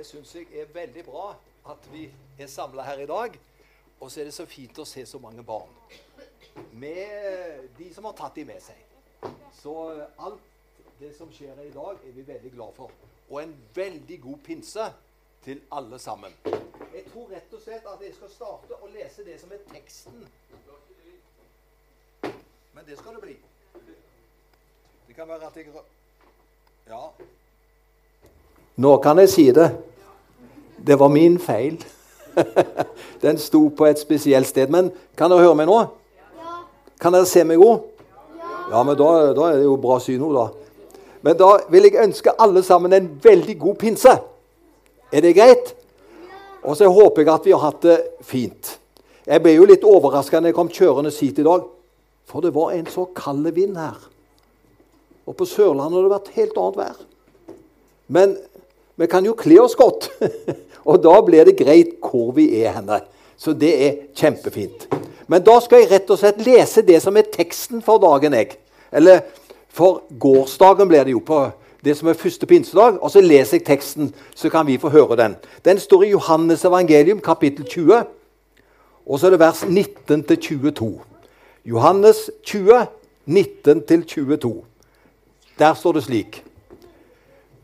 Det syns jeg er veldig bra at vi er samla her i dag. Og så er det så fint å se så mange barn. Med de som har tatt dem med seg. Så alt det som skjer her i dag, er vi veldig glad for. Og en veldig god pinse til alle sammen. Jeg tror rett og slett at jeg skal starte å lese det som er teksten. Men det skal det bli. Det kan være at jeg Ja. Nå kan jeg si det. Det var min feil. Den sto på et spesielt sted. Men kan dere høre meg nå? Ja. Kan dere se meg òg? Ja, men da, da er det jo bra syn nå, da. Men da vil jeg ønske alle sammen en veldig god pinse. Er det greit? Og så håper jeg at vi har hatt det fint. Jeg ble jo litt overraska når jeg kom kjørende hit i dag, for det var en så kald vind her. Og på Sørlandet har det vært helt annet vær. Men vi kan jo kle oss godt, og da blir det greit hvor vi er henne. Så det er kjempefint. Men da skal jeg rett og slett lese det som er teksten for dagen. jeg. Eller for gårsdagen blir det jo på det som er første pinsedag. Og så leser jeg teksten, så kan vi få høre den. Den står i Johannes evangelium, kapittel 20. Og så er det vers 19 22. Johannes 20, 19 22. Der står det slik.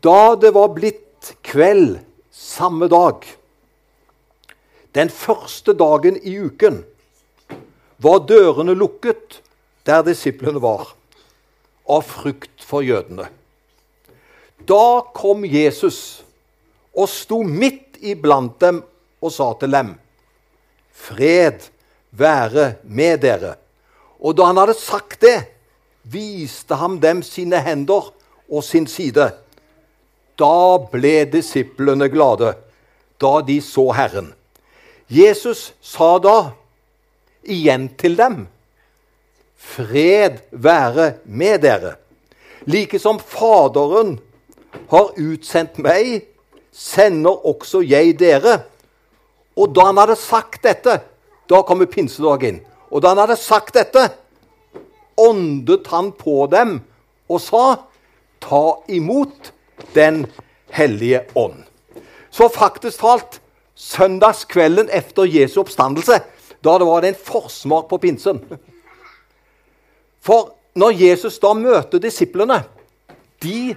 Da det var blitt kveld samme dag, den første dagen i uken, var dørene lukket der disiplene var, av frykt for jødene. Da kom Jesus og sto midt iblant dem og sa til dem, Fred være med dere. Og da han hadde sagt det, viste han dem sine hender og sin side. Da ble disiplene glade, da de så Herren. Jesus sa da igjen til dem, Fred være med dere. Like som Faderen har utsendt meg, sender også jeg dere. Og da han hadde sagt dette, da kommer pinsedagen. Og da han hadde sagt dette, åndet han på dem og sa, ta imot Den hellige ånd. Så faktisk talt, søndagskvelden etter Jesu oppstandelse, da det var det en forsmak på pinsen. For når Jesus da møter disiplene De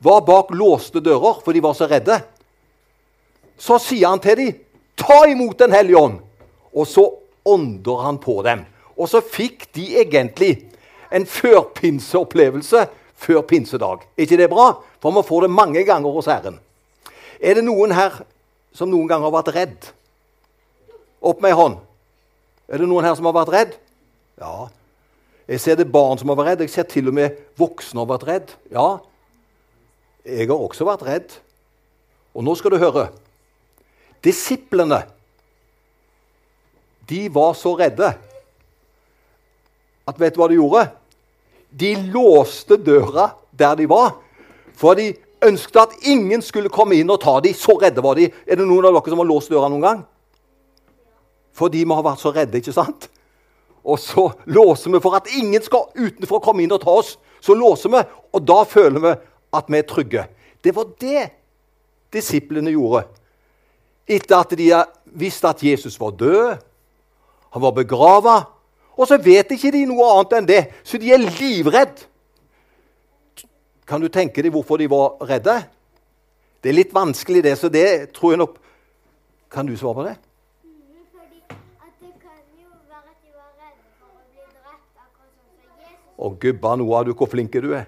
var bak låste dører, for de var så redde. Så sier han til dem, 'Ta imot Den hellige ånd.' Og så ånder han på dem. Og så fikk de egentlig en førpinseopplevelse før pinsedag. Er ikke det bra? For vi får det mange ganger hos Herren. Er det noen her som noen gang har vært redd? Opp med ei hånd. Er det noen her som har vært redd? Ja. Jeg ser det barn som har vært redd. Jeg ser til og med voksne har vært redd. Ja, jeg har også vært redd. Og nå skal du høre. Disiplene de var så redde at vet du hva de gjorde? De låste døra der de var, for de ønsket at ingen skulle komme inn og ta dem. Så redde var de. Er det noen av dere som har låst døra noen gang? Fordi vi har vært så redde, ikke sant? Og så låser vi for at ingen skal utenfor komme inn og ta oss. Så låser vi, og da føler vi at vi er trygge. Det var det disiplene gjorde. Etter at de visste at Jesus var død, han var begrava, og så vet ikke de noe annet enn det, så de er livredd. Kan du tenke deg hvorfor de var redde? Det er litt vanskelig, det, så det tror jeg nok Kan du svare på det? Å, gubba noe av du, hvor flink du er.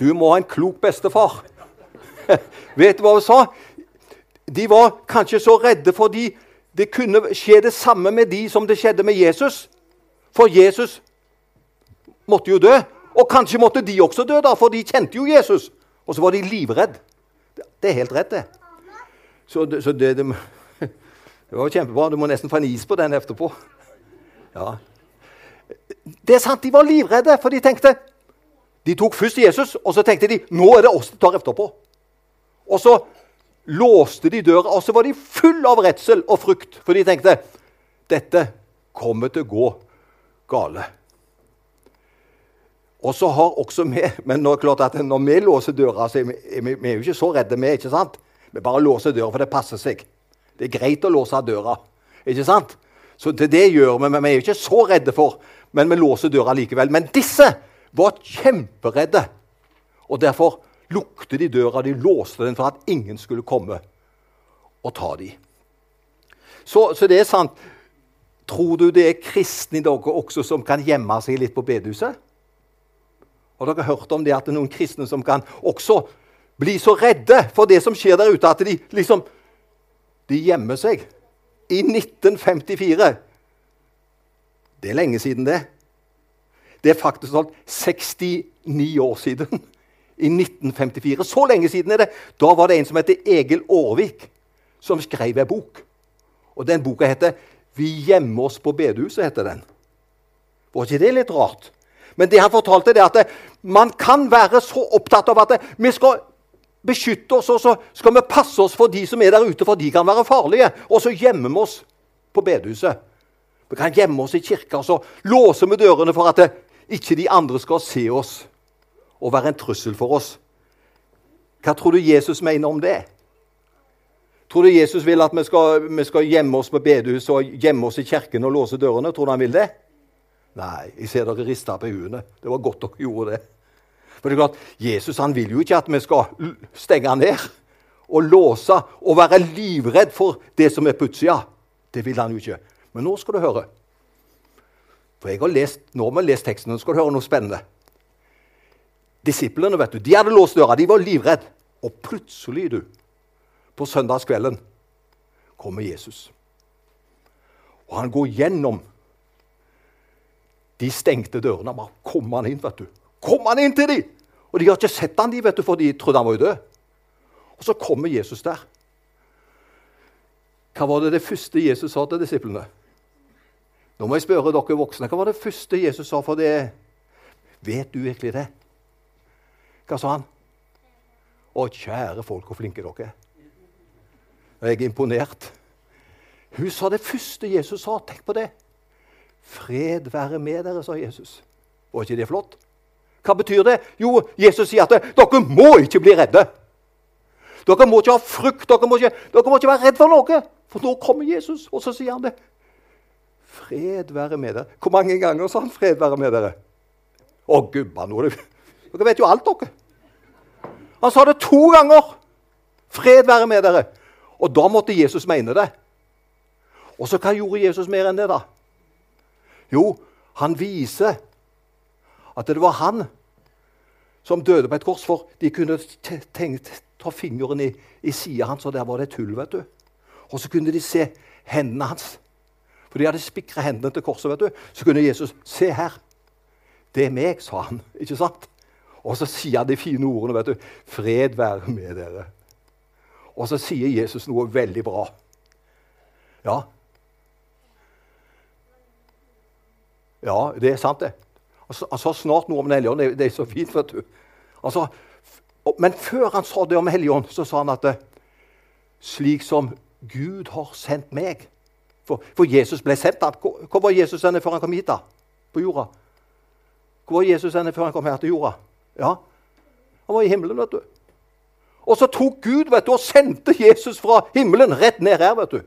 Du må ha en klok bestefar. Vet du hva hun sa? De var kanskje så redde fordi det kunne skje det samme med de som det skjedde med Jesus. For Jesus måtte jo dø. Og kanskje måtte de også dø, da, for de kjente jo Jesus. Og så var de livredd. Det er helt rett, det. Så, det, så det, det, det var kjempebra. Du må nesten få en is på den etterpå. Ja. Det er sant, de var livredde, for de tenkte De tok først Jesus, og så tenkte de nå er det oss de tar etterpå. Og så låste de døra, og så var de full av redsel og frykt, for de tenkte dette kommer til å gå gale. Og så har også vi Men nå er det klart at når vi låser døra, så er vi, er vi, vi er jo ikke så redde, vi. ikke sant? Vi bare låser døra, for det passer seg. Det er greit å låse døra. Ikke sant? Så det, det gjør vi, men vi er jo ikke så redde for. Men vi låser døra likevel. Men disse var kjemperedde. Og derfor lukte de døra. De låste den for at ingen skulle komme og ta dem. Så, så det er sant. Tror du det er kristne i dere også som kan gjemme seg litt på bedehuset? Har dere hørt om det at det er noen kristne som kan også bli så redde for det som skjer der ute, at de liksom de gjemmer seg? I 1954 Det er lenge siden, det. Det er faktisk sånn 69 år siden. I 1954. Så lenge siden er det. Da var det en som heter Egil Aarvik, som skrev en bok. Og den boka heter 'Vi gjemmer oss på bedehuset'. heter den. Var ikke det litt rart? Men det han fortalte, er at man kan være så opptatt av at vi skal beskytte oss, og så skal vi passe oss for de som er der ute, for de kan være farlige. Og så gjemmer vi oss på bedehuset. Vi kan gjemme oss i kirka, og så låser vi dørene for at ikke de andre skal se oss og være en trussel for oss. Hva tror du Jesus mener om det? Tror du Jesus vil at vi skal, vi skal gjemme oss på bedehuset og gjemme oss i kirken og låse dørene? Tror du han vil det? Nei, jeg ser dere rister på huene. Det var godt dere gjorde det. For det er klart, Jesus han vil jo ikke at vi skal stenge ned og låse og være livredd for det som er på utsida. Det vil han jo ikke. Men nå skal du høre. For jeg har lest, Nå har vi lest teksten, nå skal du høre noe spennende. Disiplene vet du, de hadde låst døra, de var livredde. Og plutselig, du, på søndagskvelden, kommer Jesus. Og han går gjennom de stengte dørene. Bare kom han inn, vet du. Kom han inn til dem! Og de har ikke sett han de, vet du, for de trodde han var død. Og så kommer Jesus der. Hva var det det første Jesus sa til disiplene? Nå må jeg spørre dere voksne. Hva var det første Jesus sa for det? Vet du virkelig det? Hva sa han? Å, kjære folk, hvor flinke dere er. Jeg er imponert. Hun sa det første Jesus sa. Tenk på det. Fred være med dere, sa Jesus. Var ikke det flott? Hva betyr det? Jo, Jesus sier at dere må ikke bli redde. Dere må ikke ha frykt, dere må ikke, dere må ikke være redd for noe. For nå kommer Jesus, og så sier han det. Fred være med dere. Hvor mange ganger sa han 'fred være med dere'? Å, gubba, nå Dere vet jo alt, dere. Han sa det to ganger. 'Fred være med dere'. Og da måtte Jesus mene det. Og så hva gjorde Jesus mer enn det, da? Jo, han viser at det var han som døde på et kors, for de kunne tenkt, ta fingeren i, i sida hans, og der var det et hull. vet du. Og så kunne de se hendene hans. For de hadde spikra hendene til korset. vet du. Så kunne Jesus se her. Det er meg, sa han. ikke sant? Og så sier han de fine ordene. vet du. Fred være med dere. Og så sier Jesus noe veldig bra. Ja, Ja, det er sant, det. Han sa snart noe om Den hellige ånd. Det, er så fint, vet du. Altså, men før han sa det om Hellige ånd, så sa han at slik som Gud har sendt meg For, for Jesus ble sendt. Da. Hvor var Jesus henne før han kom hit? da? På jorda? Hvor var Jesus henne før han kom her til jorda? Ja, Han var i himmelen, vet du. Og så tok Gud vet du, og sendte Jesus fra himmelen rett ned her. vet du.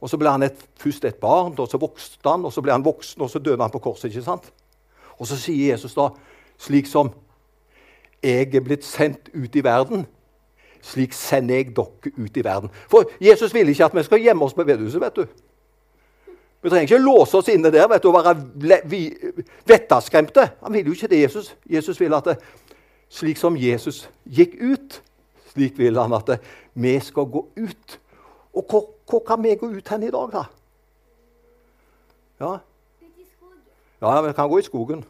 Og Så ble han et, først et barn, og så vokste han, og så ble han voksen, og så døde han på korset. ikke sant? Og så sier Jesus da, slik som jeg er blitt sendt ut i verden, slik sender jeg dere ut i verden. For Jesus vil ikke at vi skal gjemme oss på bedehuset. vet du. Vi trenger ikke låse oss inne der du, og være vettaskremte. Han vil jo ikke det, Jesus. Jesus vil at det, slik som Jesus gikk ut, slik vil han at det, vi skal gå ut. Og hvor, hvor kan vi gå ut hen i dag, da? Ja. ja, vi kan gå i skogen.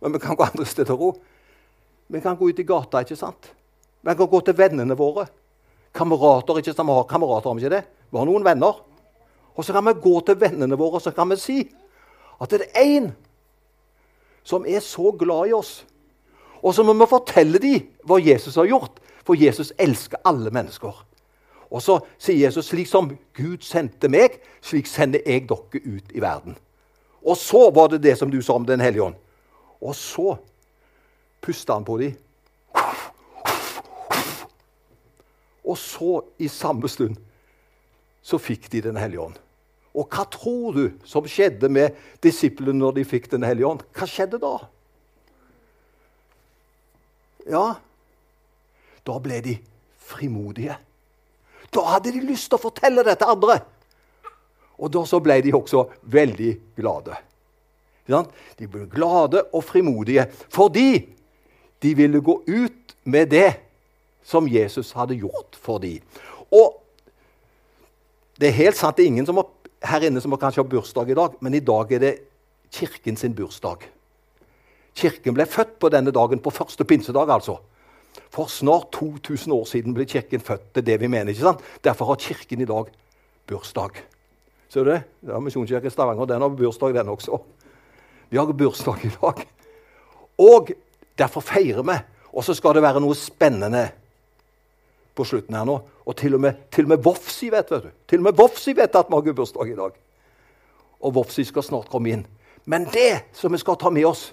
Men vi kan gå andre steder òg. Vi kan gå ut i gata, ikke sant? Vi kan gå til vennene våre. Kamerater, ikke sant? Vi har kamerater, om ikke det? Vi har noen venner. Og så kan vi gå til vennene våre og så kan vi si at det er én som er så glad i oss. Og så må vi fortelle dem hva Jesus har gjort, for Jesus elsker alle mennesker. Og så sier Jesus slik som Gud sendte meg, slik sender jeg dere ut i verden. Og så var det det som du sa om Den hellige ånd. Og så pusta han på dem. Og så, i samme stund, så fikk de Den hellige ånd. Og hva tror du som skjedde med disiplene når de fikk Den hellige ånd? Hva skjedde da? Ja, da ble de frimodige. Da hadde de lyst til å fortelle det til andre. Og da så ble de også veldig glade. De ble glade og frimodige fordi de ville gå ut med det som Jesus hadde gjort for dem. Og det er helt sant, det er ingen har, her inne som kanskje har bursdag i dag, men i dag er det Kirken sin bursdag. Kirken ble født på denne dagen, på første pinsedag, altså. For snart 2000 år siden ble Kirken født. Det er det vi mener. ikke sant? Derfor har Kirken i dag bursdag. Ser du det? Er Misjonskirken Stavanger den har bursdag, den også. Vi har bursdag i dag. Og derfor feirer vi. Og så skal det være noe spennende på slutten her nå. Og til og med, med Vofsi vet, vet du. Til og med Vofsi vet at vi har gudbursdag i dag. Og Vofsi skal snart komme inn. Men det som vi skal ta med oss,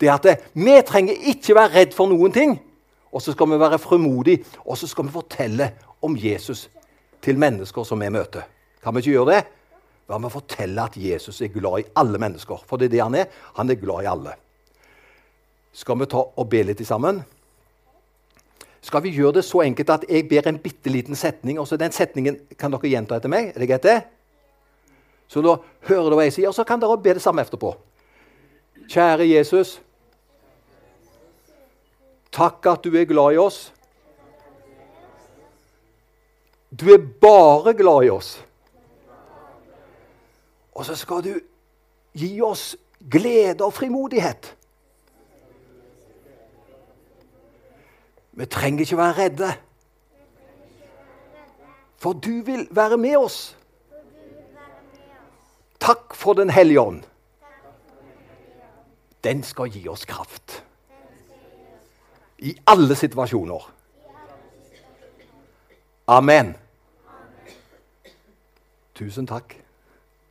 det er at det, vi trenger ikke være redd for noen ting. Og så skal vi være frimodige, og så skal vi fortelle om Jesus til mennesker som vi møter. Kan vi ikke gjøre det? La meg fortelle at Jesus er glad i alle mennesker. For det er det han er. Han er glad i alle. Skal vi ta og be litt sammen? Skal vi gjøre det så enkelt at jeg ber en bitte liten setning, og så den setningen kan dere gjenta etter meg? Er det greit, det? Så da hører dere hva jeg sier, og så kan dere be det samme etterpå. Kjære Jesus. Takk at du er glad i oss. Du er bare glad i oss. Og så skal du gi oss glede og frimodighet. Vi trenger ikke være redde. For du vil være med oss. Takk for Den hellige ånd. Den skal gi oss kraft. I alle situasjoner. Amen. Tusen takk.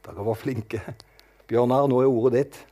Dere var flinke. Bjørnar, nå er ordet ditt.